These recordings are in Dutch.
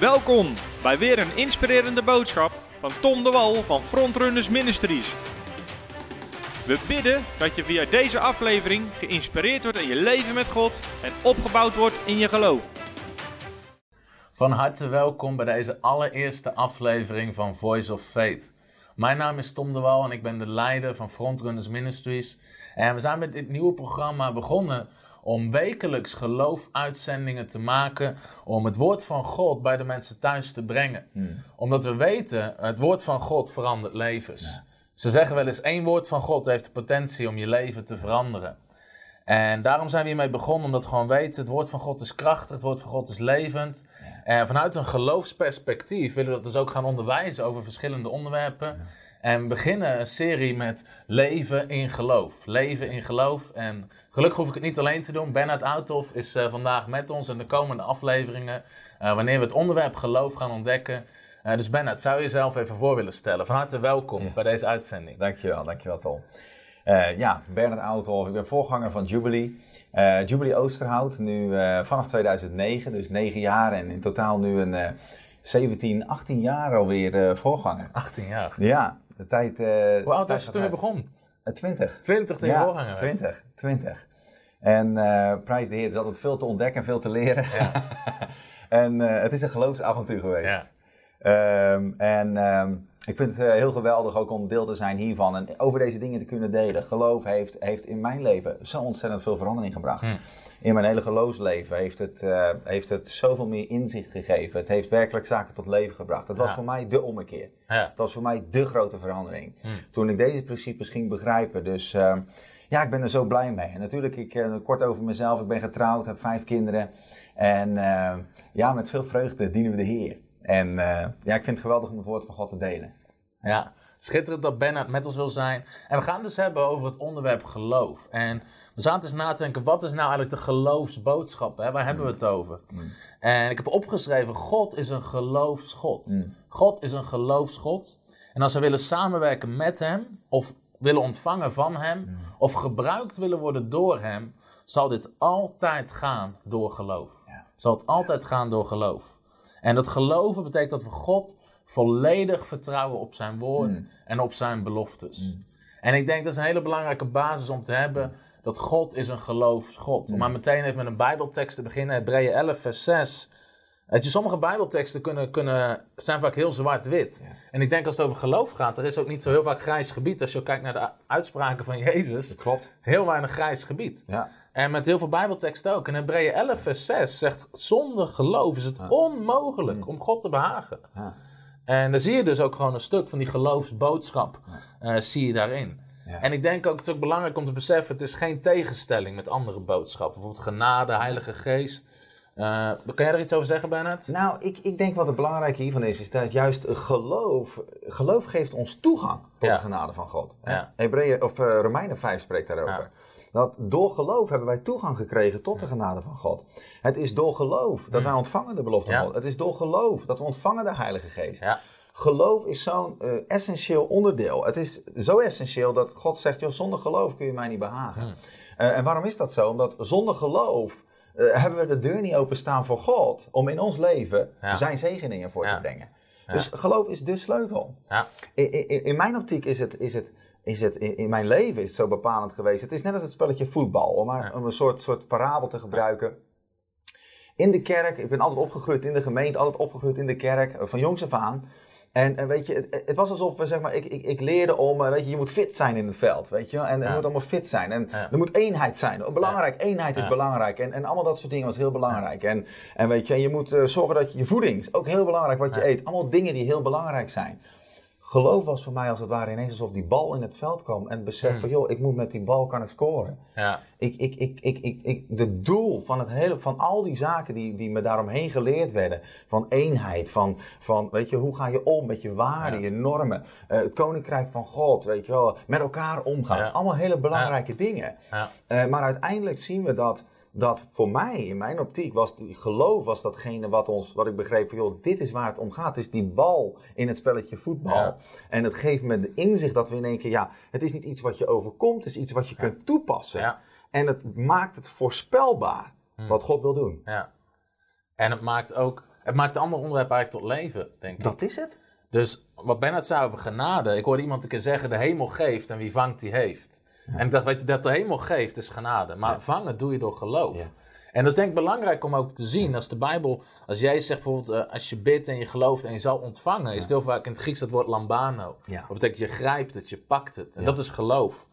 Welkom bij weer een inspirerende boodschap van Tom de Wal van Frontrunners Ministries. We bidden dat je via deze aflevering geïnspireerd wordt in je leven met God en opgebouwd wordt in je geloof. Van harte welkom bij deze allereerste aflevering van Voice of Faith. Mijn naam is Tom de Wal en ik ben de leider van Frontrunners Ministries. En we zijn met dit nieuwe programma begonnen om wekelijks geloofuitzendingen te maken, om het woord van God bij de mensen thuis te brengen. Omdat we weten, het woord van God verandert levens. Ze zeggen wel eens, één woord van God heeft de potentie om je leven te veranderen. En daarom zijn we hiermee begonnen, omdat we gewoon weten, het woord van God is krachtig, het woord van God is levend. En vanuit een geloofsperspectief willen we dat dus ook gaan onderwijzen over verschillende onderwerpen. En we beginnen een serie met leven in geloof. Leven in geloof. En gelukkig hoef ik het niet alleen te doen. Bernard Outhoff is uh, vandaag met ons in de komende afleveringen. Uh, wanneer we het onderwerp geloof gaan ontdekken. Uh, dus Bernard, zou je jezelf even voor willen stellen? Van harte welkom ja. bij deze uitzending. Dankjewel, dankjewel Tom. ja, Bernard Outhoff. Ik ben voorganger van Jubilee. Jubilee Oosterhout, nu vanaf 2009, dus negen jaar. En in totaal nu een 17, 18 jaar alweer voorganger. 18 jaar? Ja, de tijd... Uh, Hoe oud was je toen je begon? 20. 20 toen je ja, voorganger 20, 20. En uh, prijs de Heer, er is altijd veel te ontdekken en veel te leren. Ja. en het is een geloofsavontuur geweest. Ja. Um, en um, ik vind het heel geweldig ook om deel te zijn hiervan en over deze dingen te kunnen delen. Geloof heeft, heeft in mijn leven zo ontzettend veel verandering gebracht. Hm in mijn hele geloofsleven heeft het, uh, heeft het zoveel meer inzicht gegeven. Het heeft werkelijk zaken tot leven gebracht. Het was ja. voor mij de ommekeer. Ja. Het was voor mij de grote verandering. Hmm. Toen ik deze principes ging begrijpen. Dus uh, ja, ik ben er zo blij mee. En natuurlijk, ik, uh, kort over mezelf. Ik ben getrouwd, heb vijf kinderen. En ja, met veel vreugde dienen we de Heer. En ja, ik vind het geweldig om het woord van God te delen. Ja, schitterend dat Bernard met ons wil zijn. En we gaan het dus hebben over het onderwerp geloof. En we zaten eens na te denken, wat is nou eigenlijk de geloofsboodschap? Hè? Waar hebben we het over? Mm. En ik heb opgeschreven, God is een geloofsgod. Mm. God is een geloofsgod. En als we willen samenwerken met hem, of willen ontvangen van hem, mm. of gebruikt willen worden door hem, zal dit altijd gaan door geloof. Ja. Zal het altijd gaan door geloof. En dat geloven betekent dat we God volledig vertrouwen op zijn woord en op zijn beloftes. En ik denk dat is een hele belangrijke basis om te hebben dat God is een geloofsgod. Om maar meteen even met een bijbeltekst te beginnen, Hebreeën 11 vers 6. Dat je, sommige bijbelteksten kunnen, kunnen, zijn vaak heel zwart-wit. Ja. En ik denk als het over geloof gaat, er is ook niet zo heel vaak grijs gebied. Als je kijkt naar de uitspraken van Jezus, dat klopt. heel weinig grijs gebied. Ja. En met heel veel bijbelteksten ook. En Hebreeën 11 vers 6 zegt, zonder geloof is het ja. onmogelijk om God te behagen. En dan zie je dus ook gewoon een stuk van die geloofsboodschap, uh, zie je daarin. Ja. En ik denk ook, het is ook belangrijk om te beseffen, het is geen tegenstelling met andere boodschappen. Bijvoorbeeld genade, heilige geest. Uh, kan jij er iets over zeggen, Bernard? Nou, ik, ik denk wat het belangrijke hiervan is, is dat juist geloof, geloof geeft ons toegang tot ja. de genade van God. Ja. Hebreeën, of uh, Romeinen 5 spreekt daarover. Dat door geloof hebben wij toegang gekregen tot de genade van God. Het is door geloof dat wij ontvangen de belofte van God. Het is door geloof dat we ontvangen de Heilige Geest. Geloof is zo'n uh, essentieel onderdeel. Het is zo essentieel dat God zegt: joh, zonder geloof kun je mij niet behagen. Hmm. Uh, en waarom is dat zo? Omdat zonder geloof uh, hebben we de deur niet openstaan voor God om in ons leven ja. zijn zegeningen voor ja. te brengen. Ja. Dus geloof is de sleutel. In, in, in, mijn optiek is het, is het, is het in, in, mijn leven is het zo bepalend geweest. Het is net als het spelletje voetbal, om maar om een soort, soort parabel te gebruiken. In de kerk, ik ben altijd opgegroeid in de gemeente, altijd opgegroeid in de kerk, van jongs af aan. En, en, weet je, het, het, was alsof zeg maar, ik, ik, ik leerde om, weet je, je moet fit zijn in het veld, weet je En ja. er moet allemaal fit zijn. En ja. er moet eenheid zijn. Belangrijk, eenheid is belangrijk. En, en allemaal dat soort dingen was heel belangrijk. En, en weet je, je moet zorgen dat je, je voeding is ook heel belangrijk wat je eet. Allemaal dingen die heel belangrijk zijn. Geloof was voor mij als het ware ineens alsof die bal in het veld kwam. En het besef mm. van, joh, ik moet met die bal kan ik scoren. Ja. Ik, ik, ik, ik, ik, ik, de doel van, het hele, van al die zaken die, die me daaromheen geleerd werden. Van eenheid, van, van weet je, hoe ga je om met je waarden, ja. je normen. Uh, het koninkrijk van God, weet je wel. Met elkaar omgaan. Ja. Allemaal hele belangrijke dingen. Uh, maar uiteindelijk zien we dat dat voor mij, in mijn optiek, was die geloof was datgene wat, ons, wat ik begreep van, joh, dit is waar het om gaat. Het is die bal in het spelletje voetbal. Ja. En het geeft me de inzicht dat we in één keer, ja, het is niet iets wat je overkomt, het is iets wat je ja. kunt toepassen. Ja. En het maakt het voorspelbaar Hmm. wat God wil doen. Ja. En het maakt ook, het maakt het andere onderwerp eigenlijk tot leven, denk ik. Dat is het. Dus wat Ben het zei over genade. Ik hoorde iemand een keer zeggen, de hemel geeft en wie vangt die heeft. En ik dacht, weet je, dat de hemel geeft is genade. Maar vangen doe je door geloof. En dat is denk ik belangrijk om ook te zien. Als de Bijbel, als jij zegt bijvoorbeeld, uh, als je bidt en je gelooft en je zal ontvangen, is heel vaak in het Grieks dat woord lambano. Dat betekent je grijpt het, je pakt het. En dat is geloof.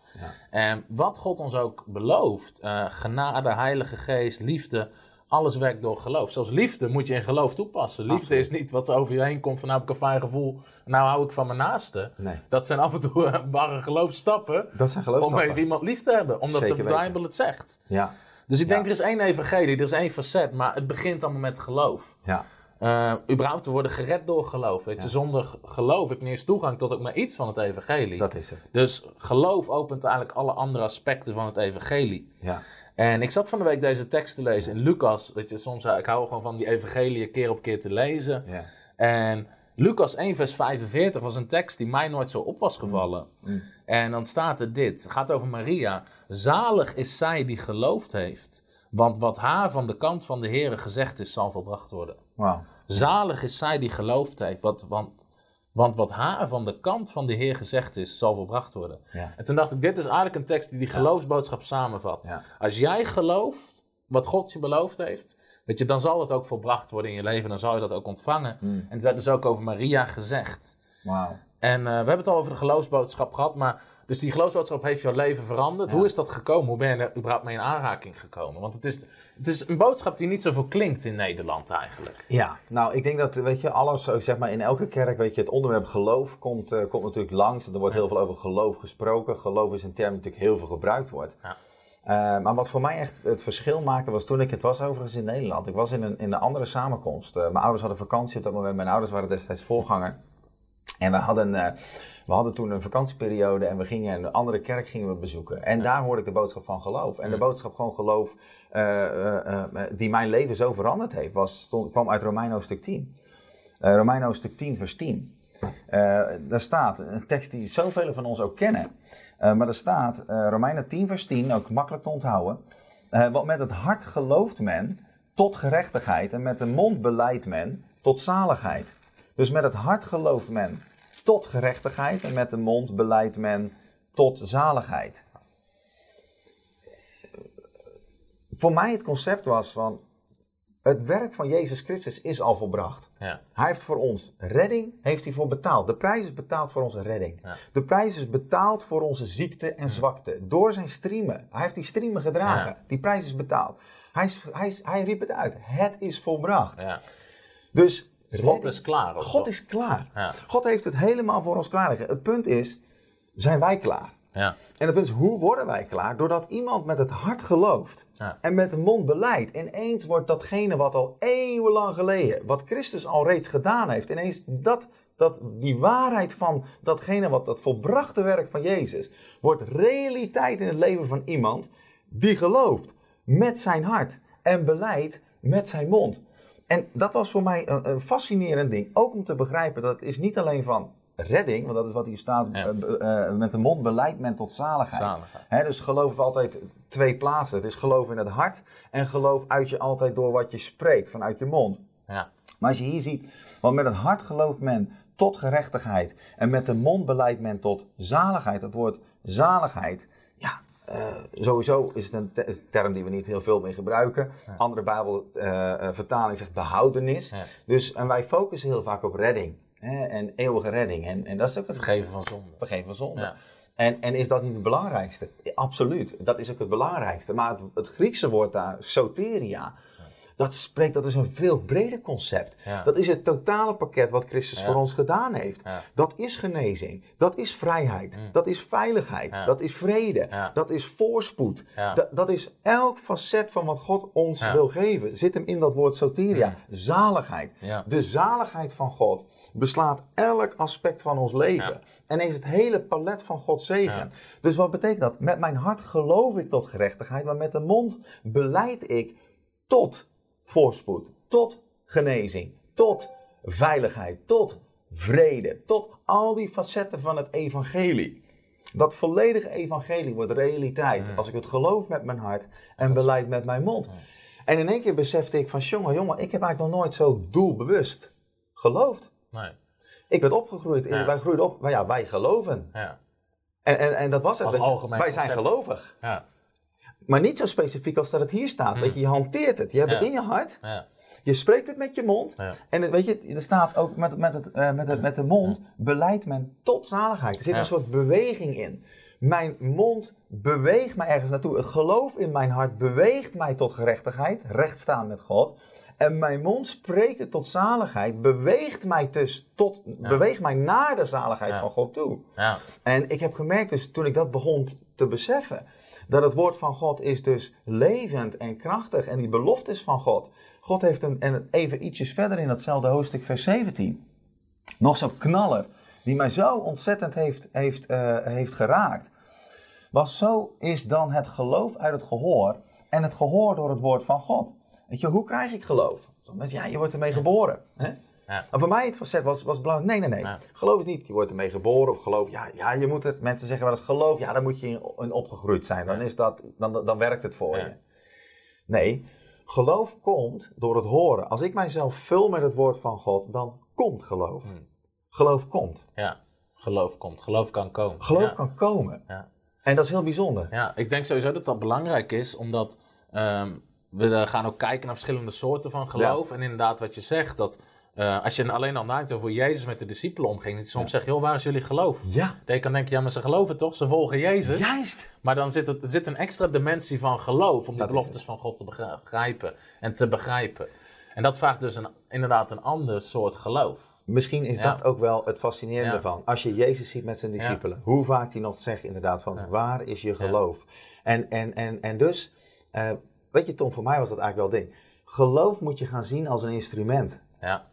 En wat God ons ook belooft, uh, genade, heilige geest, liefde, alles werkt door geloof. Zelfs liefde moet je in geloof toepassen. Liefde is niet wat over je heen komt van nou heb ik een fijn gevoel, nou hou ik van mijn naaste. Nee. Dat zijn af en toe barre geloofstappen. Dat zijn geloofstappen. Om even iemand lief te hebben, omdat de Bijbel het zegt. Ja. Dus ik denk er is één evangelie, er is één facet, maar het begint allemaal met geloof. Ja. Uh, überhaupt, we worden gered door geloof. Weet je? Zonder geloof heb je niet eens toegang tot ook maar iets van het evangelie. Dat is het. Dus geloof opent eigenlijk alle andere aspecten van het evangelie. Ja. En ik zat van de week deze tekst te lezen in Lucas. Weet je, soms ik hou gewoon van die evangelie keer op keer te lezen. Ja. En Lucas 1 vers 45 was een tekst die mij nooit zo op was gevallen. Mm. Mm. En dan staat er dit. Het gaat over Maria. Zalig is zij die geloofd heeft. Want wat haar van de kant van de Heer gezegd is, zal volbracht worden. Wow. Zalig is zij die geloofd heeft. Want, want, want wat haar van de kant van de Heer gezegd is, zal volbracht worden. Ja. En toen dacht ik, dit is eigenlijk een tekst die die geloofsboodschap samenvat. Als jij gelooft wat God je beloofd heeft, weet je, dan zal het ook volbracht worden in je leven. Dan zal je dat ook ontvangen. Hmm. En het werd dus ook over Maria gezegd. Wow. En uh, we hebben het al over de geloofsboodschap gehad, maar dus die geloofsboodschap heeft jouw leven veranderd. Hoe is dat gekomen? Hoe ben je er überhaupt mee in aanraking gekomen? Want het is, het is een boodschap die niet zoveel klinkt in Nederland eigenlijk. Ja, nou ik denk dat, weet je, alles, zeg maar in elke kerk, weet je, het onderwerp geloof komt, uh, komt natuurlijk langs. Er wordt heel veel over geloof gesproken. Geloof is een term die natuurlijk heel veel gebruikt wordt. Ja. Uh, maar wat voor mij echt het verschil maakte was toen ik het was overigens in Nederland. Ik was in een, in een andere samenkomst. Uh, mijn ouders hadden vakantie op dat moment. Mijn ouders waren destijds voorganger. En we hadden, we hadden toen een vakantieperiode en we gingen een andere kerk gingen we bezoeken. En daar hoorde ik de boodschap van geloof. En de boodschap gewoon geloof die mijn leven zo veranderd heeft, was, stond, kwam uit Romein stuk 10. Romein stuk 10 vers 10. daar staat een tekst die zoveel van ons ook kennen. Maar er staat, Romeinen 10 vers 10, ook makkelijk te onthouden. Want met het hart gelooft men tot gerechtigheid en met de mond beleidt men tot zaligheid. Dus met het hart gelooft men tot gerechtigheid en met de mond beleidt men tot zaligheid. Voor mij het concept was van het werk van Jezus Christus is al volbracht. Ja. Hij heeft voor ons redding, heeft hij voor betaald. De prijs is betaald voor onze redding. De prijs is betaald voor onze ziekte en zwakte. Door zijn streamen. Hij heeft die streamen gedragen. Die prijs is betaald. Hij, hij, hij riep het uit. Het is volbracht. Dus God is klaar. God is klaar. God heeft het helemaal voor ons klaargelegd. Het punt is, zijn wij klaar? Ja. En het punt is, hoe worden wij klaar? Doordat iemand met het hart gelooft en met de mond beleidt. Ineens wordt datgene wat al eeuwenlang geleden, wat Christus al reeds gedaan heeft, ineens dat, dat, die waarheid van datgene wat dat volbrachte werk van Jezus, wordt realiteit in het leven van iemand die gelooft met zijn hart en beleidt met zijn mond. En dat was voor mij een, een fascinerend ding. Ook om te begrijpen dat het is niet alleen van redding, want dat is wat hier staat, eh, eh, met de mond beleidt men tot zaligheid. zaligheid. dus geloof altijd twee plaatsen. Het is geloof in het hart en geloof uit je altijd door wat je spreekt, vanuit je mond. Ja. Maar als je hier ziet, want met het hart gelooft men tot gerechtigheid en met de mond beleidt men tot zaligheid. Het woord zaligheid, uh, sowieso is het een term die we niet heel veel mee gebruiken. Andere Bijbelvertaling uh, zegt behoudenis. Dus, en wij focussen heel vaak op redding en eeuwige redding. En, en dat is ook het vergeven van zonde. Vergeven van zonde. En, en is dat niet het belangrijkste? Absoluut, dat is ook het belangrijkste. Maar het, het Griekse woord daar, soteria, dat spreekt, dat is een veel breder concept. Dat is het totale pakket wat Christus voor ons gedaan heeft. Dat is genezing, dat is vrijheid, mm. dat is veiligheid, dat is vrede, dat is voorspoed. Dat, dat is elk facet van wat God ons wil geven. Zit hem in dat woord soteria, mm. zaligheid. De zaligheid van God beslaat elk aspect van ons leven. En heeft het hele palet van Gods zegen. Dus wat betekent dat? Met mijn hart geloof ik tot gerechtigheid, maar met de mond beleid ik tot voorspoed, tot genezing, tot veiligheid, tot vrede, tot al die facetten van het evangelie. Dat volledige evangelie wordt realiteit als ik het geloof met mijn hart en beleid met mijn mond. En in één keer besefte ik van, jongen, jongen, ik heb eigenlijk nog nooit zo doelbewust geloofd. Nee. Ik werd opgegroeid, Ja. wij groeiden op, maar ja, wij geloven. Ja. En, en, en dat was het. Als algemeen wij zijn concept. gelovig. Ja. Maar niet zo specifiek als dat het hier staat. Weet je, je hanteert het. Je hebt. Ja. het in je hart. Ja. Je spreekt het met je mond. Ja. En het, weet je, er staat ook met, met, het, eh, met, het, met de mond, beleidt men tot zaligheid. Er zit een soort beweging in. Mijn mond beweegt mij ergens naartoe. Het geloof in mijn hart beweegt mij tot gerechtigheid, rechtstaan met God. En mijn mond spreken tot zaligheid, beweegt mij dus tot, beweegt mij naar de zaligheid Ja. van God toe. Ja. En ik heb gemerkt dus toen ik dat begon te beseffen, dat het woord van God is dus levend en krachtig en die beloftes van God. God heeft een, en even ietsjes verder in datzelfde hoofdstuk vers 17, nog zo'n knaller, die mij zo ontzettend heeft, heeft, eh, heeft geraakt. Was zo is dan het geloof uit het gehoor en het gehoor door het woord van God. Weet je, hoe krijg ik geloof? Ja, je wordt ermee geboren. Hè? Ja. Maar voor mij het facet was, was belangrijk. Nee, nee, nee. Ja. Geloof is niet, je wordt ermee geboren of geloof. Ja, ja, je moet het. Mensen zeggen wel eens geloof. Ja, dan moet je in, opgegroeid zijn. Dan, is dat, dan, dan werkt het voor je. Nee, geloof komt door het horen. Als ik mijzelf vul met het woord van God, dan komt geloof. Hmm. Geloof komt. ja. Geloof komt. Geloof kan komen. Geloof kan komen. Ja. En dat is heel bijzonder. Ja, ik denk sowieso dat dat belangrijk is, omdat ehm, we eh, gaan ook kijken naar verschillende soorten van geloof. En inderdaad, wat je zegt, dat eh, als je alleen al nadenkt over hoe Jezus met de discipelen omging, soms zegt, joh, waar is jullie geloof? Ja, Dat je kan denken, ja, maar ze geloven toch? Ze volgen Jezus. juist. Maar dan zit het, er zit een extra dimensie van geloof om die beloftes van God te begrijpen en te begrijpen. En dat vraagt dus een, inderdaad een ander soort geloof. Misschien is Ja. dat ook wel het fascinerende Ja. van. Als je Jezus ziet met zijn discipelen. Hoe vaak hij nog zegt inderdaad van waar is je geloof? En, en, en, en dus, eh, weet je Tom, voor mij was dat eigenlijk wel het ding. Geloof moet je gaan zien als een instrument. Ja,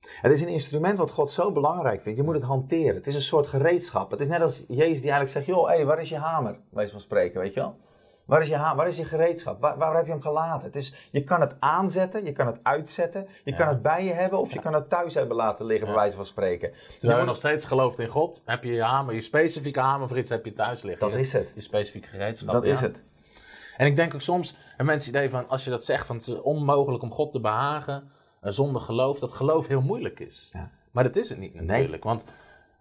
Het is een instrument wat God zo belangrijk vindt. Je moet het hanteren. Het is een soort gereedschap. Het is net als Jezus die eigenlijk zegt, joh, hé, waar is je hamer? Wijs van spreken, weet je wel? Waar is je, waar is je gereedschap? Waar, waar heb je hem gelaten? Het is, je kan het aanzetten, je kan het uitzetten, je kan het bij je hebben of je kan het thuis hebben laten liggen, bij wijze van spreken. terwijl Je moet- nog steeds gelooft in God, heb je je hamer, je specifieke hamer voor iets heb je thuis liggen. Dat is het. Je specifieke gereedschap. dat ja. is het. En ik denk ook soms, hebben mensen het idee van, als je dat zegt, van het is onmogelijk om God te behagen eh, zonder geloof, dat geloof heel moeilijk is. Ja. Maar dat is het niet natuurlijk. Want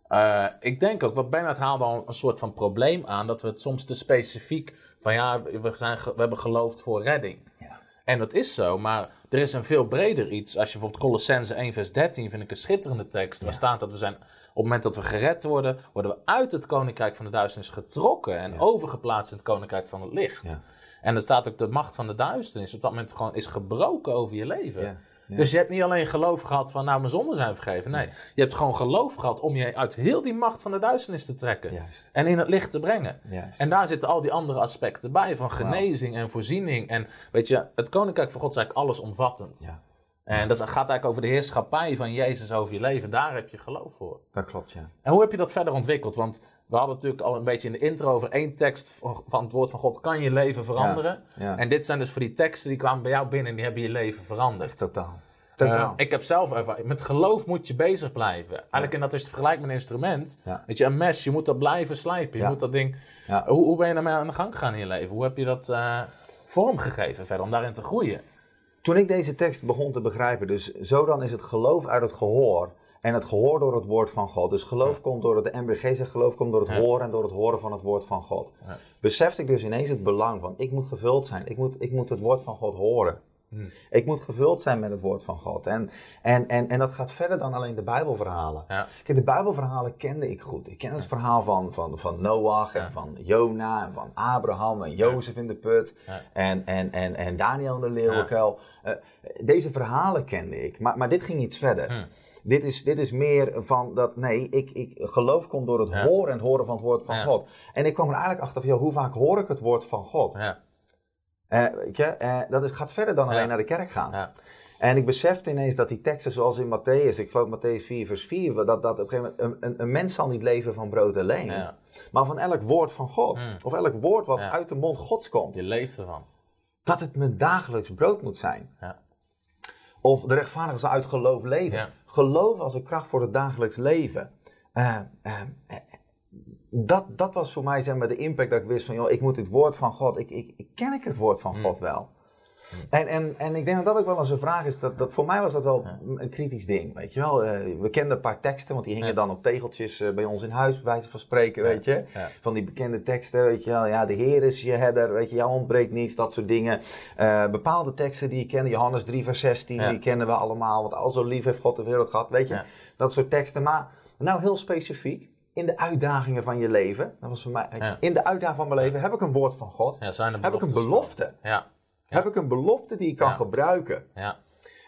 eh, ik denk ook, wat Bernard haalde al een soort van probleem aan, dat we het soms te specifiek van ja, we, zijn, we hebben geloofd voor redding. Ja. En dat is zo, maar er is een veel breder iets. Als je bijvoorbeeld Colossense 1 vers 13 vind ik een schitterende tekst. Waar staat dat we zijn, op het moment dat we gered worden, worden we uit het koninkrijk van de duisternis getrokken en overgeplaatst in het koninkrijk van het licht. Ja. En er staat ook de macht van de duisternis op dat moment gewoon is gebroken over je leven. Ja. Dus je hebt niet alleen geloof gehad van nou mijn zonden zijn vergeven. Nee, je hebt gewoon geloof gehad om je uit heel die macht van de duisternis te trekken. Juist. En in het licht te brengen. Juist. En daar zitten al die andere aspecten bij van genezing en voorziening. En weet je, het koninkrijk van God is eigenlijk allesomvattend. Ja, En dat gaat eigenlijk over de heerschappij van Jezus over je leven. Daar heb je geloof voor. dat klopt, ja. En hoe heb je dat verder ontwikkeld? Want we hadden natuurlijk al een beetje in de intro over één tekst van het woord van God kan je leven veranderen. ja. En dit zijn dus voor die teksten die kwamen bij jou binnen en die hebben je leven veranderd. Totaal. Eh, Totaal. ik heb zelf ervaren, met geloof moet je bezig blijven. Eigenlijk, en dat is te vergelijken met een instrument. Weet je, een mes, je moet dat blijven slijpen. Je moet dat ding... Ja. Hoe, hoe ben je daarmee aan de gang gegaan in je leven? Hoe heb je dat eh vormgegeven verder om daarin te groeien? Toen ik deze tekst begon te begrijpen, dus zo dan is het geloof uit het gehoor. En het gehoor door het woord van God. Dus geloof komt door het, de MBG zegt geloof komt door het Ja. horen en door het horen van het woord van God. Ja. Besefte ik dus ineens het belang van, ik moet gevuld zijn. Ik moet, ik moet het woord van God horen. Hmm. Ik moet gevuld zijn met het woord van God. En, en, en, en dat gaat verder dan alleen de Bijbelverhalen. Ja. Kijk, de Bijbelverhalen kende ik goed. Ik ken het verhaal van, van, van Noach en van Jona en van Abraham en Jozef in de put en, en, en, en Daniel in de leeuwenkuil. Eh, deze verhalen kende ik, maar, maar dit ging iets verder. Hmm. Dit is, dit is meer van dat, nee, ik, ik geloof komt door het Ja. horen en het horen van het woord van Ja. God. En ik kwam er eigenlijk achter van, joh, hoe vaak hoor ik het woord van God? Ja, Eh, weet je, eh, dat is, gaat verder dan alleen naar de kerk gaan. ja, En ik besefte ineens dat die teksten zoals in Matthäus, ik geloof Matthäus 4 vers 4, dat, dat op een gegeven moment een, een, een mens zal niet leven van brood alleen, maar van elk woord van God. Mm. Of elk woord wat uit de mond Gods komt. Je leeft ervan. Dat het mijn dagelijks brood moet zijn. Ja. Of de rechtvaardigen zal uit geloof leven. Ja. Geloof als een kracht voor het dagelijks leven. Eh, eh, eh, dat, dat was voor mij zeg maar, de impact dat ik wist van, joh, ik moet het woord van God, ik, ik, ik ken ik het woord van Mm. God wel. En, en, en ik denk dat dat ook wel eens een vraag is. Dat, dat, voor mij was dat wel een kritisch ding. Weet je wel? Uh, we kenden een paar teksten, want die hingen dan op tegeltjes uh, bij ons in huis, bij wijze van spreken. Weet je? Van die bekende teksten. Weet je wel? Ja, de Heer is je herder. Weet je, jou ontbreekt niets. Dat soort dingen. Uh, bepaalde teksten die je kende. Johannes 3, vers 16. Die kennen we allemaal. Want al zo lief heeft God de wereld gehad. Weet je? Dat soort teksten. Maar nou heel specifiek in de uitdagingen van je leven. Dat was voor mij. In de uitdaging van mijn leven heb ik een woord van God. Ja, zijn heb ik een belofte. Ja. Heb ik een belofte die ik kan gebruiken? Ja.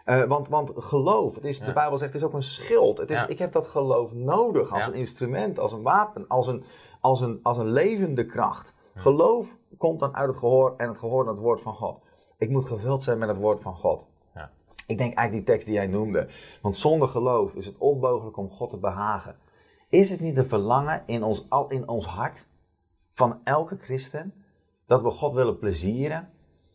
Uh, want, want geloof, het is, de Bijbel zegt, het is ook een schild. Het is, Ik heb dat geloof nodig als een instrument, als een wapen, als een, als een, als een levende kracht. Geloof komt dan uit het gehoor en het gehoor naar het woord van God. Ik moet gevuld zijn met het woord van God. Ik denk eigenlijk die tekst die jij noemde. Want zonder geloof is het onmogelijk om God te behagen. Is het niet een verlangen in ons, in ons hart van elke christen dat we God willen plezieren?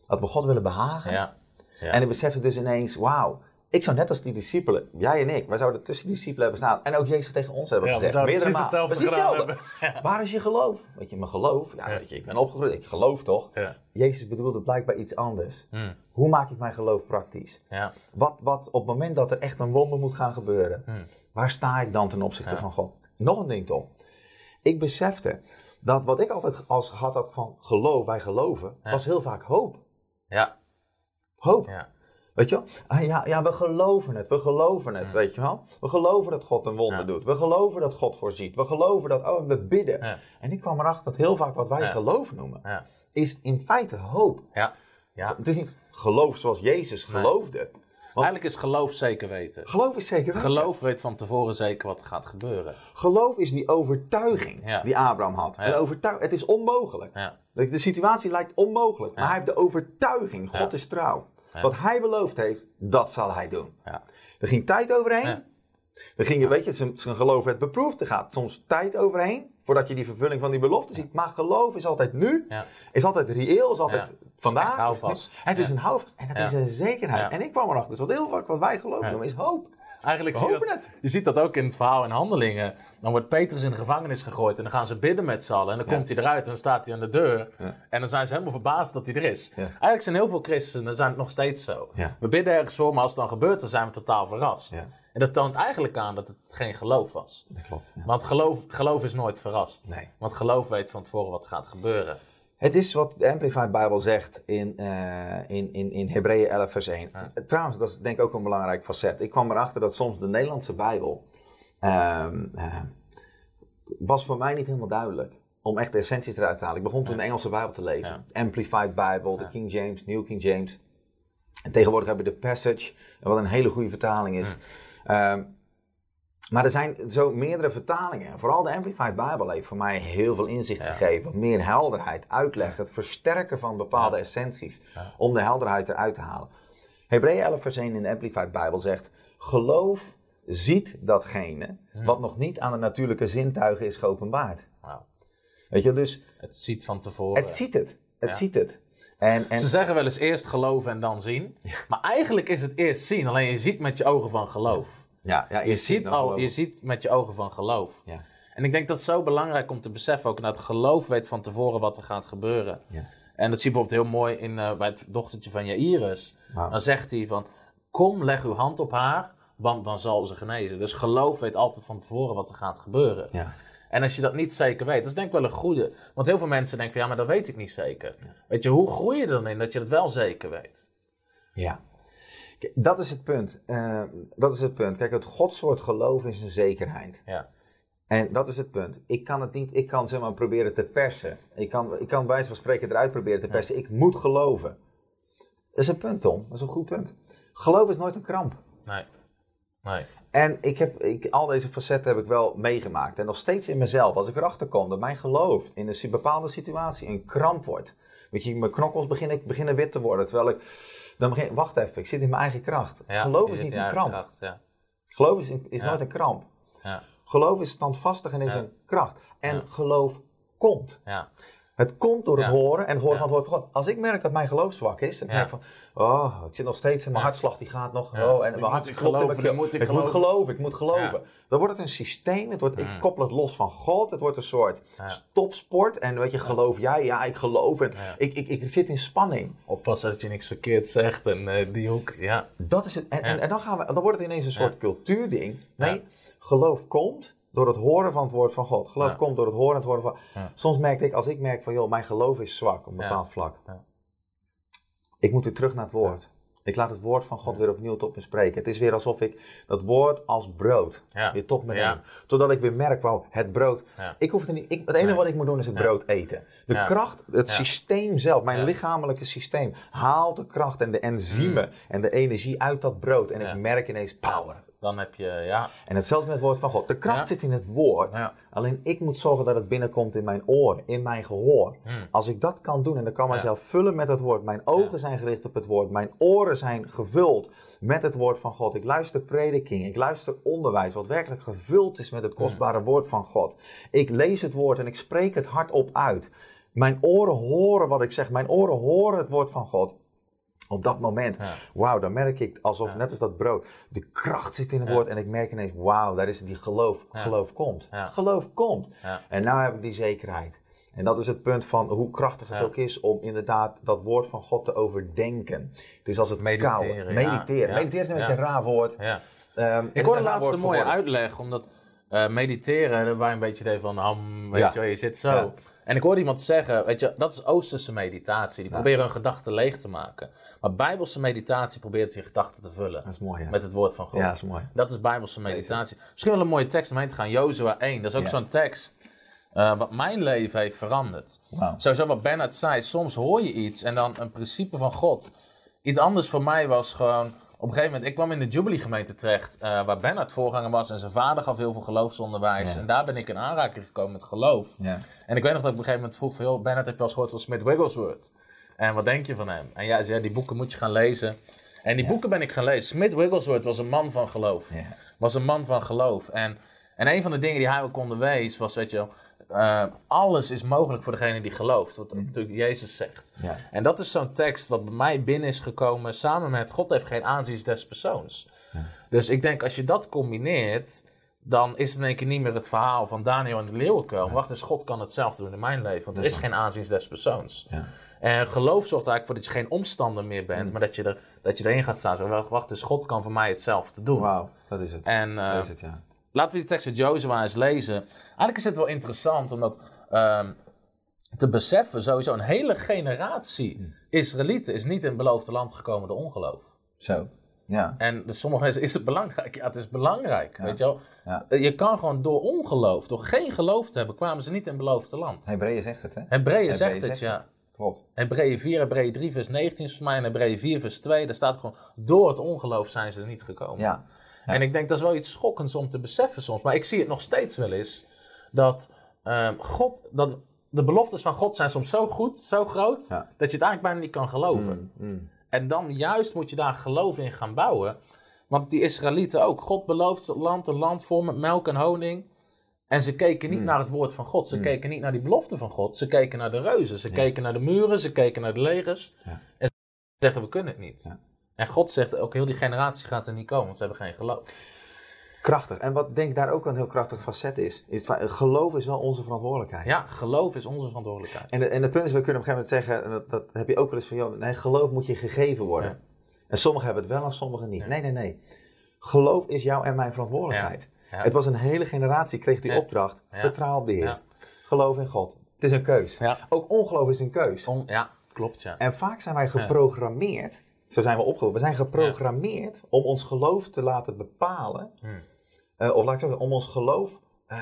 Dat we God willen behagen. Ja. Ja. En ik besefte dus ineens, wauw, ik zou net als die discipelen, jij en ik, wij zouden tussen die discipelen hebben staan. En ook Jezus tegen ons hebben ja, gezegd. We precies hetzelfde precies hetzelfde. Waar is je geloof? Weet je, mijn geloof, ja, Weet je, ik ben opgegroeid, ik geloof toch? Jezus bedoelde blijkbaar iets anders. Hmm. Hoe maak ik mijn geloof praktisch? Wat, wat op het moment dat er echt een wonder moet gaan gebeuren, hmm. waar sta ik dan ten opzichte van God? Nog een ding, Tom. Ik besefte dat wat ik altijd als gehad had van geloof, wij geloven, was heel vaak hoop. Ja. Hoop. Ja. Weet je wel? Ah, ja, ja, we geloven het, we geloven het, weet je wel? We geloven dat God een wonder doet. We geloven dat God voorziet. We geloven dat, oh, we bidden. En ik kwam erachter dat heel vaak wat wij geloof noemen, is in feite hoop. Ja. Ja. Het is niet geloof zoals Jezus geloofde. Eigenlijk is geloof zeker weten. Geloof is zeker weten. Geloof weet van tevoren zeker wat er gaat gebeuren. Geloof is die overtuiging die Abraham had. Ja. Overtuig het is onmogelijk. Ja. De situatie lijkt onmogelijk, maar hij heeft de overtuiging. God is trouw. Wat hij beloofd heeft, dat zal hij doen. Er ging tijd overheen. Er ging, weet je, zijn, zijn geloof werd beproefd. Er gaat soms tijd overheen voordat je die vervulling van die belofte ziet. Maar geloof is altijd nu, is altijd reëel, is altijd vandaag. houvast. Het is een houvast en het is een zekerheid. En ik kwam erachter, dus wat heel vaak wat wij geloven noemen, is hoop. Eigenlijk zie je, dat, je ziet dat ook in het verhaal in Handelingen. Dan wordt Petrus in de gevangenis gegooid en dan gaan ze bidden met z'n allen. En dan komt hij eruit en dan staat hij aan de deur. En dan zijn ze helemaal verbaasd dat hij er is. Eigenlijk zijn heel veel christenen zijn het nog steeds zo. We bidden ergens voor, maar als het dan gebeurt, dan zijn we totaal verrast. En dat toont eigenlijk aan dat het geen geloof was. Dat klopt. Want geloof, geloof is nooit verrast. Nee. Want geloof weet van tevoren wat gaat gebeuren. Het is wat de Amplified Bible zegt in, uh, in, in, in Hebreeën 11 vers 1. Trouwens, dat is denk ik ook een belangrijk facet. Ik kwam erachter dat soms de Nederlandse Bijbel uh, uh, was voor mij niet helemaal duidelijk. Om echt de essenties eruit te halen. Ik begon toen de Engelse Bijbel te lezen. Amplified Bible, de King James, New King James. En tegenwoordig hebben we de Passage, wat een hele goede vertaling is. Ehm, maar er zijn zo meerdere vertalingen. Vooral de Amplified Bible heeft voor mij heel veel inzicht gegeven. Meer helderheid, uitleg, het versterken van bepaalde essenties. Om de helderheid eruit te halen. Hebreeën 11 vers 1 in de Amplified Bible zegt... Geloof ziet datgene wat nog niet aan de natuurlijke zintuigen is geopenbaard. Weet je, dus... Het ziet van tevoren. Het ziet het. Het ziet het. En, en... Ze zeggen wel eens eerst geloven en dan zien. Maar eigenlijk is het eerst zien. Alleen je ziet met je ogen van geloof. Ja, ja, je, ziet al, je ziet met je ogen van geloof. Ja. En ik denk dat het zo belangrijk om te beseffen ook. Dat geloof weet van tevoren wat er gaat gebeuren. Ja. En dat zie je bijvoorbeeld heel mooi in, uh, bij het dochtertje van Jairus. Dan zegt hij van, kom leg uw hand op haar, want dan zal ze genezen. Dus geloof weet altijd van tevoren wat er gaat gebeuren. Ja. En als je dat niet zeker weet, dat is denk ik wel een goede. Want heel veel mensen denken van, ja, maar dat weet ik niet zeker. Weet je, hoe groei je er dan in dat je het wel zeker weet? Ja. Dat is het punt. Uh, dat is het punt. Kijk, het godsoort geloof is een zekerheid. Ja. En dat is het punt. Ik kan het niet, ik kan zeg maar proberen te persen. Ik kan, ik kan wijze van spreken eruit proberen te persen. Ik moet geloven. Dat is een punt, Tom. Dat is een goed punt. Geloof is nooit een kramp. Nee. Nee. En ik heb, ik, al deze facetten heb ik wel meegemaakt. En nog steeds in mezelf, als ik erachter kom dat mijn geloof in een bepaalde situatie een kramp wordt. Weet je, mijn knokkels beginnen, beginnen wit te worden. Terwijl ik dan begin, wacht even, ik zit in mijn eigen kracht. geloof is niet een kramp. Kracht, ja. Geloof is, is nooit een kramp. Geloof is standvastig en is een kracht. En geloof komt. Het komt door het horen en het horen van het woord van God. Als ik merk dat mijn geloof zwak is, dan denk ik van, oh, ik zit nog steeds in mijn hartslag, die gaat nog. Oh, en mijn hart klopt. Ik, moet, ik, ik moet geloven, ik moet geloven. Dan wordt het een systeem, het wordt, ik koppel het los van God, het wordt een soort stopsport. En weet je, geloof jij? Ja, ik geloof. En ik, ik, ik, zit in spanning. Oppassen dat je niks verkeerd zegt en uh, die hoek, ja. Dat is het. En, en, en, dan, gaan we, dan wordt het ineens een soort cultuurding. Nee, geloof komt door het horen van het woord van God. Geloof komt door het horen en het horen van... Soms merk ik, als ik merk van, joh, mijn geloof is zwak op een bepaald vlak. Ik moet weer terug naar het woord. Ik laat het woord van God weer opnieuw tot me spreken. Het is weer alsof ik dat woord als brood weer tot me neem. Totdat ik weer merk, wauw, het brood. Ik hoef het niet, ik, het enige wat ik moet doen is het brood eten. De kracht, het systeem zelf, mijn lichamelijke systeem, haalt de kracht en de enzymen mm. en de energie uit dat brood. En ik merk ineens power. Dan heb je, ja. En hetzelfde met het woord van God. De kracht zit in het woord. Alleen ik moet zorgen dat het binnenkomt in mijn oor, in mijn gehoor. Hmm. Als ik dat kan doen en dan kan mijzelf vullen met het woord. Mijn ogen zijn gericht op het woord. Mijn oren zijn gevuld met het woord van God. Ik luister prediking. Ik luister onderwijs wat werkelijk gevuld is met het kostbare woord van God. Ik lees het woord en ik spreek het hardop uit. Mijn oren horen wat ik zeg. Mijn oren horen het woord van God. Op dat moment, wauw, dan merk ik alsof, net als dat brood, de kracht zit in het woord. En ik merk ineens, wauw, daar is die geloof. Geloof komt. Geloof komt. En nu heb ik die zekerheid. En dat is het punt van hoe krachtig het ook is om inderdaad dat woord van God te overdenken. Het is als het mediteren. Mediteren. Mediteren is een beetje een raar woord. Um, ik hoorde laatst een mooie uitleg, omdat uh, mediteren, waar een beetje even van, um, weet je wel, je zit zo. En ik hoorde iemand zeggen, weet je, dat is Oosterse meditatie. Die proberen hun gedachten leeg te maken. Maar Bijbelse meditatie probeert je gedachten te vullen. Dat is mooi, Met het woord van God. Ja, dat is mooi. Dat is Bijbelse meditatie. Misschien wel een mooie tekst om heen te gaan. Jozua 1. Dat is ook zo'n tekst uh, wat mijn leven heeft veranderd. Wow. Sowieso wat Bernard zei. Soms hoor je iets en dan een principe van God. Iets anders voor mij was gewoon op een gegeven moment, ik kwam in de Jubilee gemeente terecht, uh, waar Bernard voorganger was en zijn vader gaf heel veel geloofsonderwijs. En daar ben ik in aanraking gekomen met geloof. Ja. En ik weet nog dat ik op een gegeven moment vroeg van, joh, Bernard heb je al eens gehoord van Smith Wigglesworth? En wat denk je van hem? En ja, zei, die boeken moet je gaan lezen. En die boeken ben ik gaan lezen. Smith Wigglesworth was een man van geloof. Was een man van geloof. En, en een van de dingen die hij ook onderwees was, weet je uh, alles is mogelijk voor degene die gelooft. Wat natuurlijk Jezus zegt. Ja. En dat is zo'n tekst wat bij mij binnen is gekomen samen met God heeft geen aanzien des persoons. Ja. Dus ik denk als je dat combineert, dan is het in één keer niet meer het verhaal van Daniel en de leeuwenkuil. Wacht eens, God kan hetzelfde doen in mijn leven. Want er is geen aanzien des persoons. En geloof zorgt eigenlijk voor dat je geen omstander meer bent, maar dat je, er, dat je erin gaat staan. Zo, wacht eens, God kan voor mij hetzelfde doen. Wauw, dat is het. En, uh, dat is het, ja. Laten we die tekst uit Jozua eens lezen. Eigenlijk is het wel interessant omdat uh, te beseffen, sowieso een hele generatie Israëlieten is niet in het beloofde land gekomen door ongeloof. Zo. Ja. En dus sommige mensen is het belangrijk. Ja, het is belangrijk. Weet je wel? Ja. Je kan gewoon door ongeloof, door geen geloof te hebben, kwamen ze niet in het beloofde land. Hebreeën zegt het, hè? Hebreeën zegt het, ja. Klopt. Hebreeën 4, Hebreeën 3, vers 19 is voor mij en Hebreeën 4, vers 2. Daar staat gewoon, door het ongeloof zijn ze er niet gekomen. Ja. En ik denk dat is wel iets schokkends om te beseffen soms. Maar ik zie het nog steeds wel eens. Dat um, God, dat de beloftes van God zijn soms zo goed, zo groot. Dat je het eigenlijk bijna niet kan geloven. Mm, mm. En dan juist moet je daar geloof in gaan bouwen. Want die Israëlieten ook. God belooft het land, een land vol met melk en honing. En ze keken niet mm. naar het woord van God. Ze keken niet naar die belofte van God. Ze keken naar de reuzen. Ze keken naar de muren. Ze keken naar de legers. Ja. En ze zeggen, we kunnen het niet. En God zegt ook, heel die generatie gaat er niet komen, want ze hebben geen geloof. Krachtig. En wat denk ik daar ook een heel krachtig facet is, is het, geloof is wel onze verantwoordelijkheid. Ja, geloof is onze verantwoordelijkheid. En, en het punt is, we kunnen op een gegeven moment zeggen, en dat, dat heb je ook wel eens van, joh, nee, geloof moet je gegeven worden. En sommigen hebben het wel en sommigen niet. Nee, nee, nee. Geloof is jouw en mijn verantwoordelijkheid. Het was een hele generatie, kreeg die opdracht, vertrouw op de Heer. Geloof in God. Het is een keus. Ook ongeloof is een keus. ja, klopt ja. En vaak zijn wij geprogrammeerd zo zijn we opgeroepen. We zijn geprogrammeerd om ons geloof te laten bepalen. Hmm. Uh, of laat ik zo zeggen, om ons geloof uh,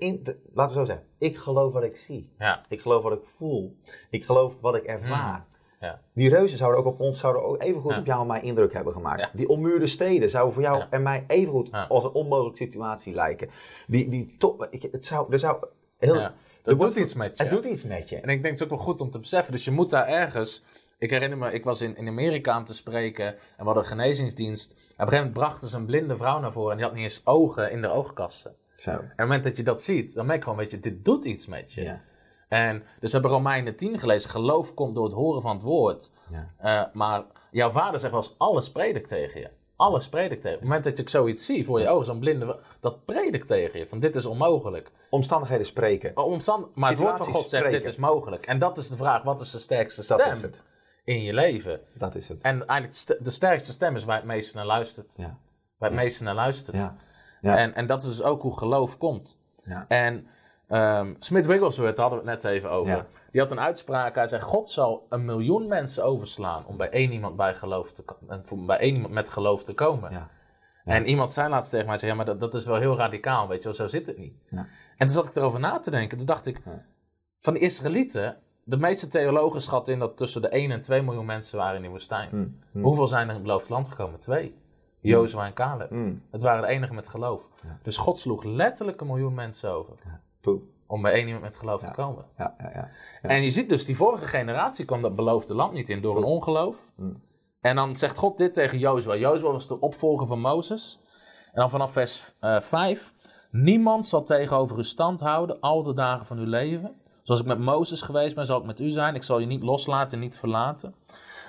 uh, laten we zo zeggen. Ik geloof wat ik zie. Ja. Ik geloof wat ik voel. Ik geloof wat ik ervaar. Hmm. Ja. Die reuzen zouden ook op ons zouden ook even goed op jou en mij indruk hebben gemaakt. Die ommuurde steden zouden voor jou en mij even goed als een onmogelijke situatie lijken. Die, die top, ik, het zou, er zou heel. Dat doet iets met je. Het doet iets met je. En ik denk het is ook wel goed om te beseffen. Dus je moet daar ergens ik herinner me, ik was in, in Amerika om te spreken en we hadden een genezingsdienst. Op een gegeven moment brachten ze een blinde vrouw naar voren en die had niet eens ogen in de oogkassen. Zo. En op het moment dat je dat ziet, dan merk je gewoon, weet je, dit doet iets met je. Ja. En, dus we hebben Romeinen 10 gelezen. Geloof komt door het horen van het woord. Ja. Uh, maar jouw vader zegt wel eens, alles predikt tegen je. Alles predikt tegen je. Op het moment dat je zoiets ziet voor je ogen, zo'n blinde, dat predikt tegen je. Van dit is onmogelijk. Omstandigheden spreken. Oh, omstand maar het woord van God zegt, dit is mogelijk. En dat is de vraag, wat is de sterkste stem? Dat is het. In je leven. Dat is het. En eigenlijk de sterkste stem is waar het meeste naar luistert. Ja. Waar het meeste naar luistert. Ja. Ja. En, en dat is dus ook hoe geloof komt. Ja. En um, Smith Wigglesworth, daar hadden we het net even over. Die had een uitspraak. Hij zei: God zal een miljoen mensen overslaan om bij één iemand, bij geloof te, bij één iemand met geloof te komen. Ja. En iemand zei laatst tegen mij: zei, ja, maar dat, dat is wel heel radicaal, weet je wel, zo zit het niet. Ja. En toen zat ik erover na te denken. Toen dacht ik: van de Israëlieten, de meeste theologen schatten in dat tussen de 1 en 2 miljoen mensen waren in de woestijn. Hmm. Hmm. Hoeveel zijn er in het beloofd land gekomen? Twee. Jozua en Caleb. Mm. Het waren de enigen met geloof. Dus God sloeg letterlijk een miljoen mensen over. Ja. Om bij één iemand met geloof te komen. Ja, en je ziet dus, die vorige generatie kwam dat beloofde land niet in door een ongeloof. En dan zegt God dit tegen Jozua. Jozua was de opvolger van Mozes. En dan vanaf vers uh, eh, 5. Niemand zal tegenover u stand houden al de dagen van uw leven. Zoals ik met Mozes geweest ben, zal ik met u zijn. Ik zal je niet loslaten en niet verlaten.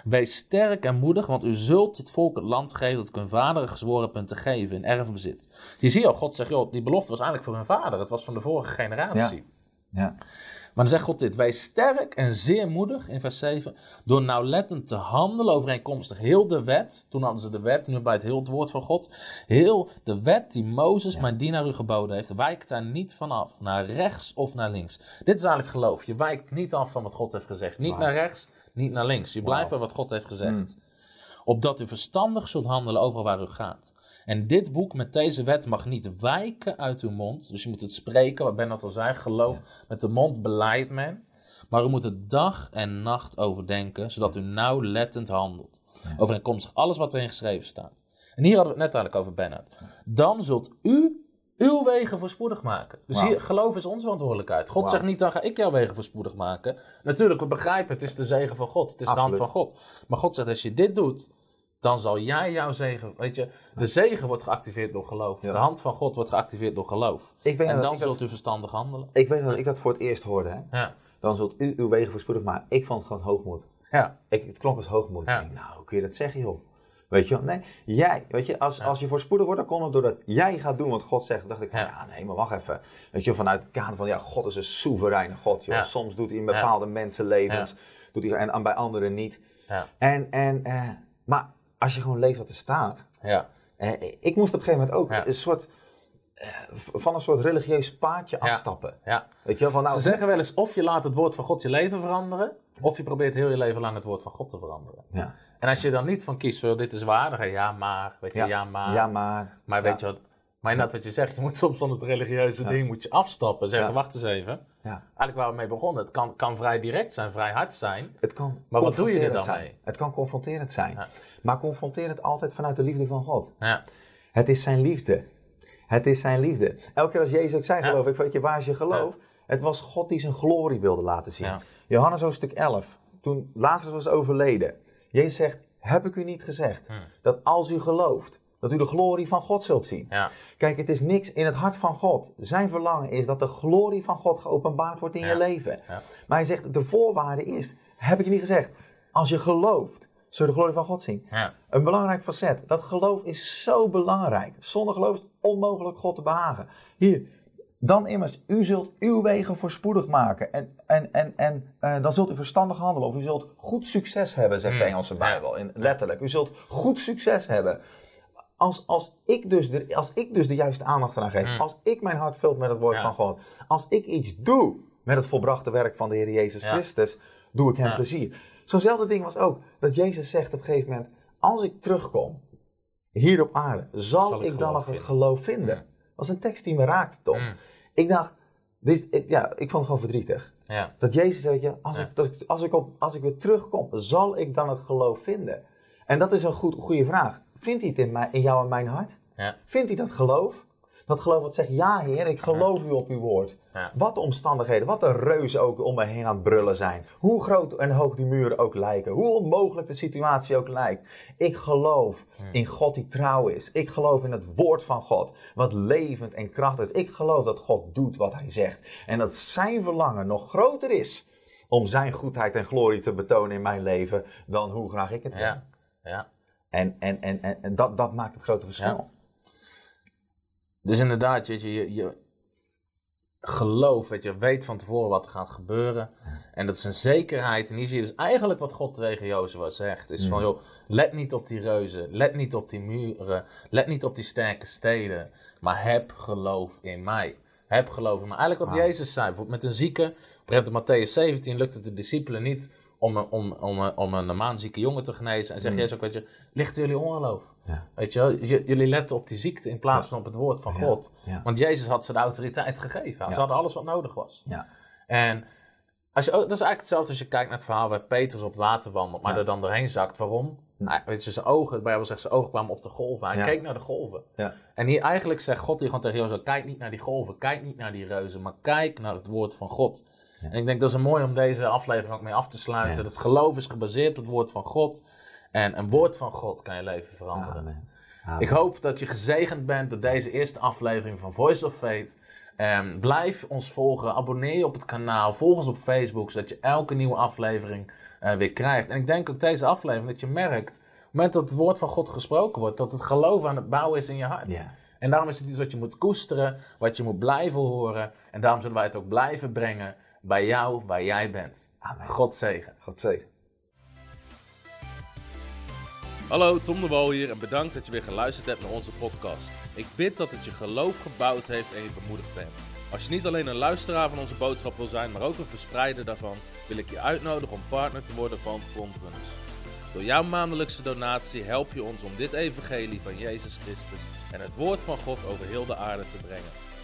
Wees sterk en moedig, want u zult het volk het land geven dat ik hun vader gezworen punt te geven in erfbezit. Je ziet al, God zegt, joh, die belofte was eigenlijk voor hun vader. Het was van de vorige generatie. Ja. Maar dan zegt God dit, wees sterk en zeer moedig, in vers 7, door nauwlettend te handelen overeenkomstig heel de wet. Toen hadden ze de wet, nu bij het heel het woord van God. Heel de wet die Mozes, mijn dienaar, u geboden heeft, wijkt daar niet vanaf, naar rechts of naar links. Dit is eigenlijk geloof. Je wijkt niet af van wat God heeft gezegd. Niet naar rechts, niet naar links. Je blijft bij wat God heeft gezegd. Mm. Opdat u verstandig zult handelen over waar u gaat. En dit boek met deze wet mag niet wijken uit uw mond. Dus je moet het spreken, wat Ben dat al zei. Geloof met de mond beleidt men. Maar u moet het dag en nacht overdenken, zodat u nauwlettend handelt. Overeenkomstig alles wat erin geschreven staat. En hier hadden we het net eigenlijk over Bennett. Dan zult u uw wegen voorspoedig maken. Dus hier, geloof is onze verantwoordelijkheid. God zegt niet, dan ga ik jouw wegen voorspoedig maken. Natuurlijk, we begrijpen, het is de zegen van God. Het is de hand van God. Maar God zegt, als je dit doet, dan zal jij jouw zegen, weet je, de zegen wordt geactiveerd door geloof. De hand van God wordt geactiveerd door geloof. Ik weet en dan zult u verstandig handelen. Ik weet dat ik dat voor het eerst hoorde. Hè? Ja. Dan zult u uw wegen voorspoedig maken. Ik vond het gewoon hoogmoed. Ja. Ik, het klonk als hoogmoed. Ik denk, nou, hoe kun je dat zeggen, joh? Weet je Nee, jij. Weet je, als, als je voorspoedig wordt, dan komt het doordat jij gaat doen wat God zegt. Dan dacht ik van, ja. nee, maar wacht even. Weet je, vanuit het kader van, ja, God is een soevereine God. Joh. Soms doet hij in bepaalde mensenlevens, doet hij, en, bij anderen niet. En, en, eh, maar als je gewoon leest wat er staat. Ja. Eh, ik moest op een gegeven moment ook een soort eh, van een soort religieus paadje afstappen. Ja. Weet je, van, nou, Ze zeggen wel eens of je laat het woord van God je leven veranderen, of je probeert heel je leven lang het woord van God te veranderen. Ja. En als je dan niet van kiest, voor dit is waar, dan ga je ja maar, weet je, ja, maar. Ja maar. Maar weet je wat, maar inderdaad wat je zegt, je moet soms van het religieuze ding moet je afstappen. Zeggen, wacht eens even. Ja. Eigenlijk waar we mee begonnen, het kan, kan vrij direct zijn, vrij hard zijn. Het kan maar wat doe je er dan zijn. mee? Het kan confronterend zijn. Maar confronteer het altijd vanuit de liefde van God. Ja. Het is zijn liefde. Het is zijn liefde. Elke keer als Jezus ook zei, geloof ik, weet je, waar is je geloof? Het was God die zijn glorie wilde laten zien. Johannes hoofdstuk 11, toen Lazarus was overleden. Jezus zegt, heb ik u niet gezegd hm. dat als u gelooft, dat u de glorie van God zult zien. Ja. Kijk, het is niks in het hart van God. Zijn verlangen is dat de glorie van God geopenbaard wordt in je leven. Ja. Maar hij zegt, de voorwaarde is, heb ik je niet gezegd, als je gelooft, zul je de glorie van God zien. Een belangrijk facet. Dat geloof is zo belangrijk. Zonder geloof is het onmogelijk God te behagen. Hier, dan immers, u zult uw wegen voorspoedig maken. En, en, en, en uh, dan zult u verstandig handelen. Of u zult goed succes hebben, zegt de hmm. Engelse Bijbel. In, letterlijk. U zult goed succes hebben. Als, als, ik dus de, als ik dus de juiste aandacht eraan geef. Hmm. Als ik mijn hart vult met het woord van God. Als ik iets doe met het volbrachte werk van de Heer Jezus Christus. Doe ik hem plezier. Zo'nzelfde ding was ook dat Jezus zegt op een gegeven moment. Als ik terugkom hier op aarde. Zal, ik, dan nog het geloof vinden? Dat was een tekst die me raakte, Tom. Hmm. Ik dacht, dit, ja, ik vond het gewoon verdrietig. Ja. Dat Jezus, weet je, als, ik, als, ik op, als ik weer terugkom, zal ik dan het geloof vinden? En dat is een goed, goede vraag. Vindt hij het in, mij, in jou en mijn hart? Ja. Vindt hij dat geloof? Dat geloof wat zegt, ja Heer, ik geloof u op uw woord. Wat de omstandigheden, wat de reuzen ook om me heen aan het brullen zijn. Hoe groot en hoog die muren ook lijken. Hoe onmogelijk de situatie ook lijkt. Ik geloof in God die trouw is. Ik geloof in het woord van God, wat levend en krachtig is. Ik geloof dat God doet wat hij zegt. En dat zijn verlangen nog groter is om zijn goedheid en glorie te betonen in mijn leven dan hoe graag ik het heb. Ja, ja. En, en, en, en, en dat, dat maakt het grote verschil. Dus inderdaad, je, je, je geloof, weet je, weet van tevoren wat er gaat gebeuren. En dat is een zekerheid. En hier zie je dus eigenlijk wat God tegen Jozua zegt. Is van, joh, let niet op die reuzen, let niet op die muren, let niet op die sterke steden. Maar heb geloof in mij. Heb geloof in mij. Eigenlijk wat Jezus zei, met een zieke, op een Matthäus 17 lukt het de discipelen niet om, om, om, om een maanzieke jongen te genezen. En zeg mm. Jezus ook, weet je, ligt jullie ongeloof? Ja. Weet je, jullie letten op die ziekte in plaats van op het woord van God. Want Jezus had ze de autoriteit gegeven. Ze hadden alles wat nodig was. En als je, dat is eigenlijk hetzelfde als je kijkt naar het verhaal waar Petrus op het water wandelt, maar er dan doorheen zakt. Waarom? Nou, weet je, zijn ogen, de Bijbel zegt, zijn ogen kwamen op de golven. Hij keek naar de golven. En hier eigenlijk zegt God hier gewoon tegen Jozef, kijk niet naar die golven, kijk niet naar die reuzen, maar kijk naar het woord van God. En ik denk dat is mooi om deze aflevering ook mee af te sluiten. Het geloof is gebaseerd op het woord van God. En een woord van God kan je leven veranderen. Ik hoop dat je gezegend bent door deze eerste aflevering van Voice of Faith. Um, blijf ons volgen, abonneer je op het kanaal, volg ons op Facebook, zodat je elke nieuwe aflevering uh, weer krijgt. En ik denk ook deze aflevering dat je merkt, op het moment dat het woord van God gesproken wordt, dat het geloof aan het bouwen is in je hart. En daarom is het iets wat je moet koesteren, wat je moet blijven horen. En daarom zullen wij het ook blijven brengen bij jou, waar jij bent. Amen. God zegen. God zegen. Hallo, Tom de Wol hier en bedankt dat je weer geluisterd hebt naar onze podcast. Ik bid dat het je geloof gebouwd heeft en je bemoedigd bent. Als je niet alleen een luisteraar van onze boodschap wil zijn, maar ook een verspreider daarvan, wil ik je uitnodigen om partner te worden van Frontrunners. Door jouw maandelijkse donatie help je ons om dit evangelie van Jezus Christus en het woord van God over heel de aarde te brengen.